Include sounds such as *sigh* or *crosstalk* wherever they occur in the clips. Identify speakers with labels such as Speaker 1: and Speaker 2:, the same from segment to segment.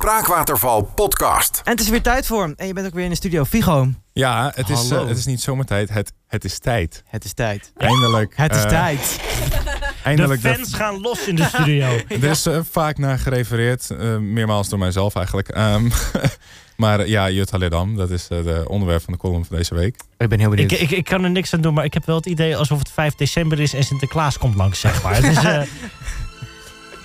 Speaker 1: Spraakwaterval podcast.
Speaker 2: En het is weer tijd voor. En je bent ook weer in de studio. Figo,
Speaker 3: Ja, het is,
Speaker 2: Hallo.
Speaker 3: eh, het is niet zomertijd, het, het is tijd.
Speaker 2: het is tijd.
Speaker 3: Eindelijk.
Speaker 2: Het is
Speaker 3: eh,
Speaker 2: tijd.
Speaker 3: Eindelijk.
Speaker 4: de fans gaan los in de studio. *laughs*
Speaker 3: Er is eh, vaak naar gerefereerd, eh, meermaals door mijzelf eigenlijk. Ehm, *laughs* maar eh, ja, Jutta Leerdam, dat is het onderwerp van de column van deze week.
Speaker 2: Ik ben heel benieuwd.
Speaker 4: ik, ik, ik kan er niks aan doen, maar ik heb wel het idee alsof het 5 december is en Sinterklaas komt langs, zeg maar. Dus, *laughs* eh,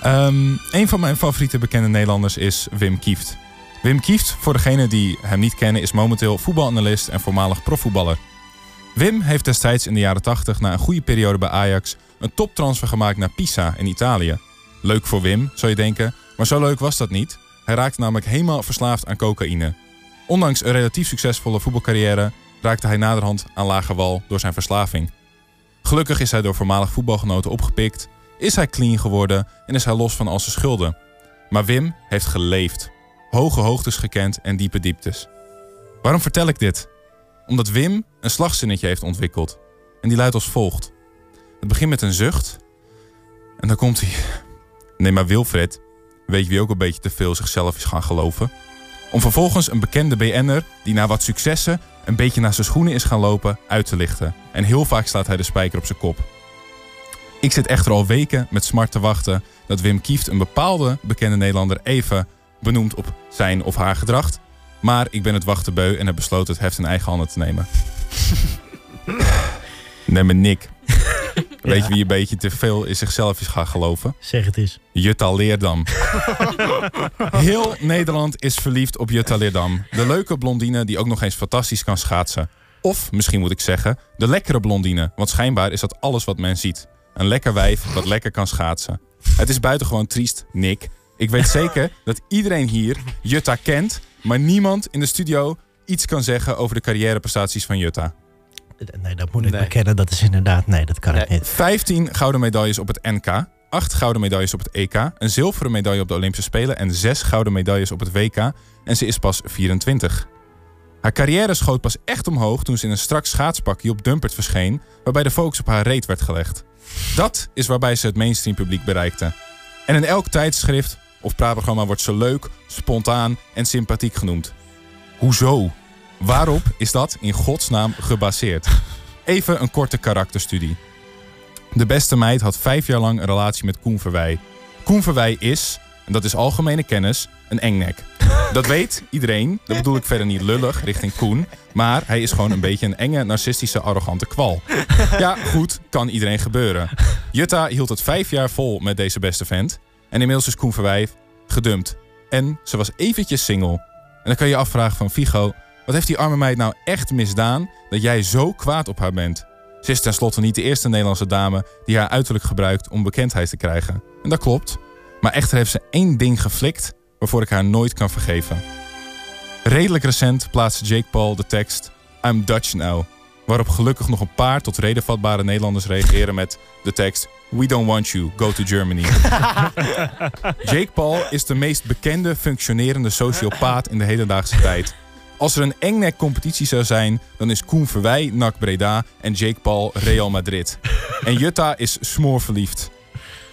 Speaker 3: Ehm, een van mijn favoriete bekende Nederlanders is Wim Kieft. Wim Kieft, voor degenen die hem niet kennen, is momenteel voetbalanalist en voormalig profvoetballer. Wim heeft destijds in de jaren 80 na een goede periode bij Ajax een toptransfer gemaakt naar Pisa in Italië. Leuk voor Wim, zou je denken, maar zo leuk was dat niet. Hij raakte namelijk helemaal verslaafd aan cocaïne. Ondanks een relatief succesvolle voetbalcarrière raakte hij naderhand aan lage wal door zijn verslaving. Gelukkig is hij door voormalig voetbalgenoten opgepikt is hij clean geworden en is hij los van al zijn schulden. Maar Wim heeft geleefd. Hoge hoogtes gekend en diepe dieptes. Waarom vertel ik dit? Omdat Wim een slagzinnetje heeft ontwikkeld. En die luidt als volgt. Het begint met een zucht. En dan komt hij. Nee, maar Wilfred, weet je wie ook een beetje te veel zichzelf is gaan geloven? Om vervolgens een bekende BN'er die na wat successen een beetje naar zijn schoenen is gaan lopen uit te lichten. En heel vaak slaat hij de spijker op zijn kop. Ik zit echter al weken met smart te wachten dat Wim Kieft een bepaalde bekende Nederlander even benoemt op zijn of haar gedrag. Maar ik ben het wachten beu en heb besloten het heft in eigen handen te nemen. *laughs* Neem me Nick. *laughs* Weet je wie een beetje te veel in zichzelf is gaan geloven?
Speaker 4: zeg het eens.
Speaker 3: Jutta Leerdam. *laughs* Heel Nederland is verliefd op Jutta Leerdam. De leuke blondine die ook nog eens fantastisch kan schaatsen. Of, misschien moet ik zeggen, de lekkere blondine. Want schijnbaar is dat alles wat men ziet. Een lekker wijf dat lekker kan schaatsen. Het is buitengewoon triest, Nick. Ik weet *laughs* zeker dat iedereen hier Jutta kent... maar niemand in de studio iets kan zeggen over de carrièreprestaties van Jutta.
Speaker 4: Nee, dat moet ik
Speaker 2: Nee.
Speaker 4: bekennen. Dat is inderdaad... Nee, dat kan ik niet.
Speaker 3: 15 gouden medailles op het NK, 8 gouden medailles op het EK, een zilveren medaille op de Olympische Spelen en 6 gouden medailles op het WK. En ze is pas 24. Haar carrière schoot pas echt omhoog toen ze in een strak schaatspakje op Dumpert verscheen, waarbij de focus op haar reet werd gelegd. Dat is waarbij ze het mainstream publiek bereikte. En in elk tijdschrift of praatprogramma wordt ze leuk, spontaan en sympathiek genoemd. Hoezo? Waarop is dat in godsnaam gebaseerd? Even een korte karakterstudie. De beste meid had vijf jaar lang een relatie met Koen Verwij. Koen Verwij is, en dat is algemene kennis, een engnek. Dat weet iedereen. Dat bedoel ik verder niet lullig richting Koen. Maar hij is gewoon een beetje een enge, narcistische, arrogante kwal. Ja, goed, kan iedereen gebeuren. Jutta hield het vijf jaar vol met deze beste vent. En inmiddels is Koen Verwij gedumpt. En ze was eventjes single. En dan kan je je afvragen van Figo... wat heeft die arme meid nou echt misdaan... dat jij zo kwaad op haar bent? Ze is tenslotte niet de eerste Nederlandse dame... die haar uiterlijk gebruikt om bekendheid te krijgen. En dat klopt. Maar echter heeft ze één ding geflikt... waarvoor ik haar nooit kan vergeven. Redelijk recent plaatste Jake Paul de tekst... I'm Dutch now... waarop gelukkig nog een paar tot redenvatbare Nederlanders reageren met de tekst... We don't want you, go to Germany. *laughs* Jake Paul is de meest bekende functionerende sociopaat in de hedendaagse tijd. Als er een engnek competitie zou zijn, dan is Koen Verwij NAC Breda en Jake Paul Real Madrid. En Jutta is smoorverliefd.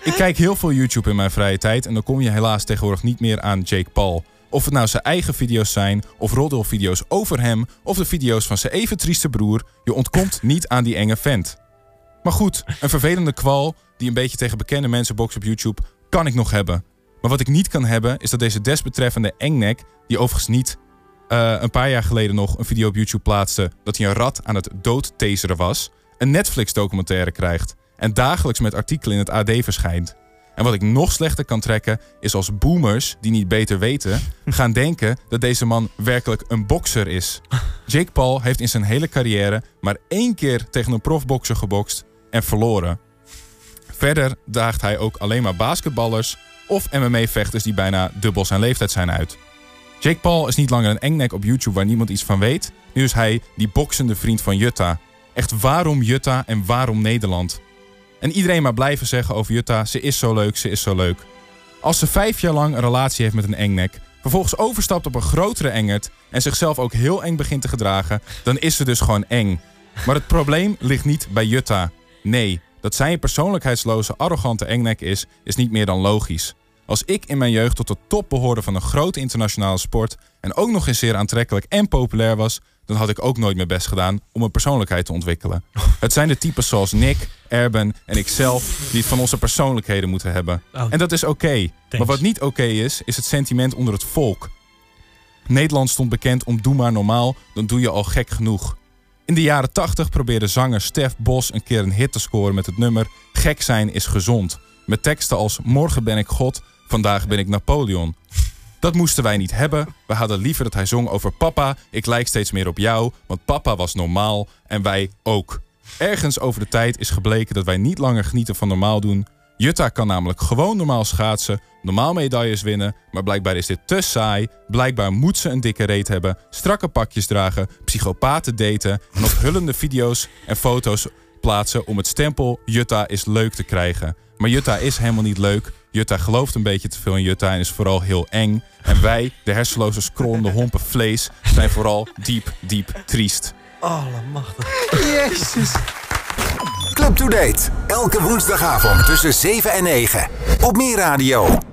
Speaker 3: Ik kijk heel veel YouTube in mijn vrije tijd en dan kom je helaas tegenwoordig niet meer aan Jake Paul. Of het nou zijn eigen video's zijn, of roddelvideo's over hem, of de video's van zijn even trieste broer, je ontkomt niet aan die enge vent. Maar goed, een vervelende kwal die een beetje tegen bekende mensen bokst op YouTube, kan ik nog hebben. Maar wat ik niet kan hebben, is dat deze desbetreffende engnek, die overigens niet eh, een paar jaar geleden nog een video op YouTube plaatste dat hij een rat aan het doodtaseren was, een Netflix-documentaire krijgt en dagelijks met artikelen in het AD verschijnt. En wat ik nog slechter kan trekken, is als boomers, die niet beter weten, *laughs* gaan denken dat deze man werkelijk een bokser is. Jake Paul heeft in zijn hele carrière maar één keer tegen een profbokser gebokst en verloren. Verder daagt hij ook alleen maar basketballers of MMA-vechters die bijna dubbel zijn leeftijd zijn uit. Jake Paul is niet langer een engnek op YouTube waar niemand iets van weet. Nu is hij die boksende vriend van Jutta. Echt waarom Jutta en waarom Nederland? En iedereen maar blijven zeggen over Jutta, ze is zo leuk, ze is zo leuk. Als ze vijf jaar lang een relatie heeft met een engnek, vervolgens overstapt op een grotere engert en zichzelf ook heel eng begint te gedragen, dan is ze dus gewoon eng. Maar het probleem ligt niet bij Jutta. Nee, dat zij een persoonlijkheidsloze, arrogante engnek is, is niet meer dan logisch. Als ik in mijn jeugd tot de top behoorde van een grote internationale sport en ook nog eens zeer aantrekkelijk en populair was, dan had ik ook nooit mijn best gedaan om een persoonlijkheid te ontwikkelen. *laughs* Het zijn de types zoals Nick, Erben en ikzelf die het van onze persoonlijkheden moeten hebben.
Speaker 4: Oh.
Speaker 3: En dat is oké. Maar wat niet oké is, is het sentiment onder het volk. Nederland stond bekend om doe maar normaal, dan doe je al gek genoeg. In de jaren 80 probeerde zanger Stef Bos een keer een hit te scoren met het nummer Gek zijn is gezond. Met teksten als Morgen ben ik God, vandaag ben ik Napoleon. Dat moesten wij niet hebben. We hadden liever dat hij zong over papa, ik lijk steeds meer op jou, want papa was normaal en wij ook. Ergens over de tijd is gebleken dat wij niet langer genieten van normaal doen. Jutta kan namelijk gewoon normaal schaatsen, normaal medailles winnen, maar blijkbaar is dit te saai. Blijkbaar moet ze een dikke reet hebben, strakke pakjes dragen, psychopaten daten en op hullende video's en foto's plaatsen om het stempel Jutta is leuk te krijgen. Maar Jutta is helemaal niet leuk. Jutta gelooft een beetje te veel in Jutta en is vooral heel eng. En wij, de hersenloze scrollende hompen vlees, zijn vooral diep, diep triest.
Speaker 2: Jezus.
Speaker 1: Club to Date. Elke woensdagavond tussen 7 en 9. Op Meer Radio.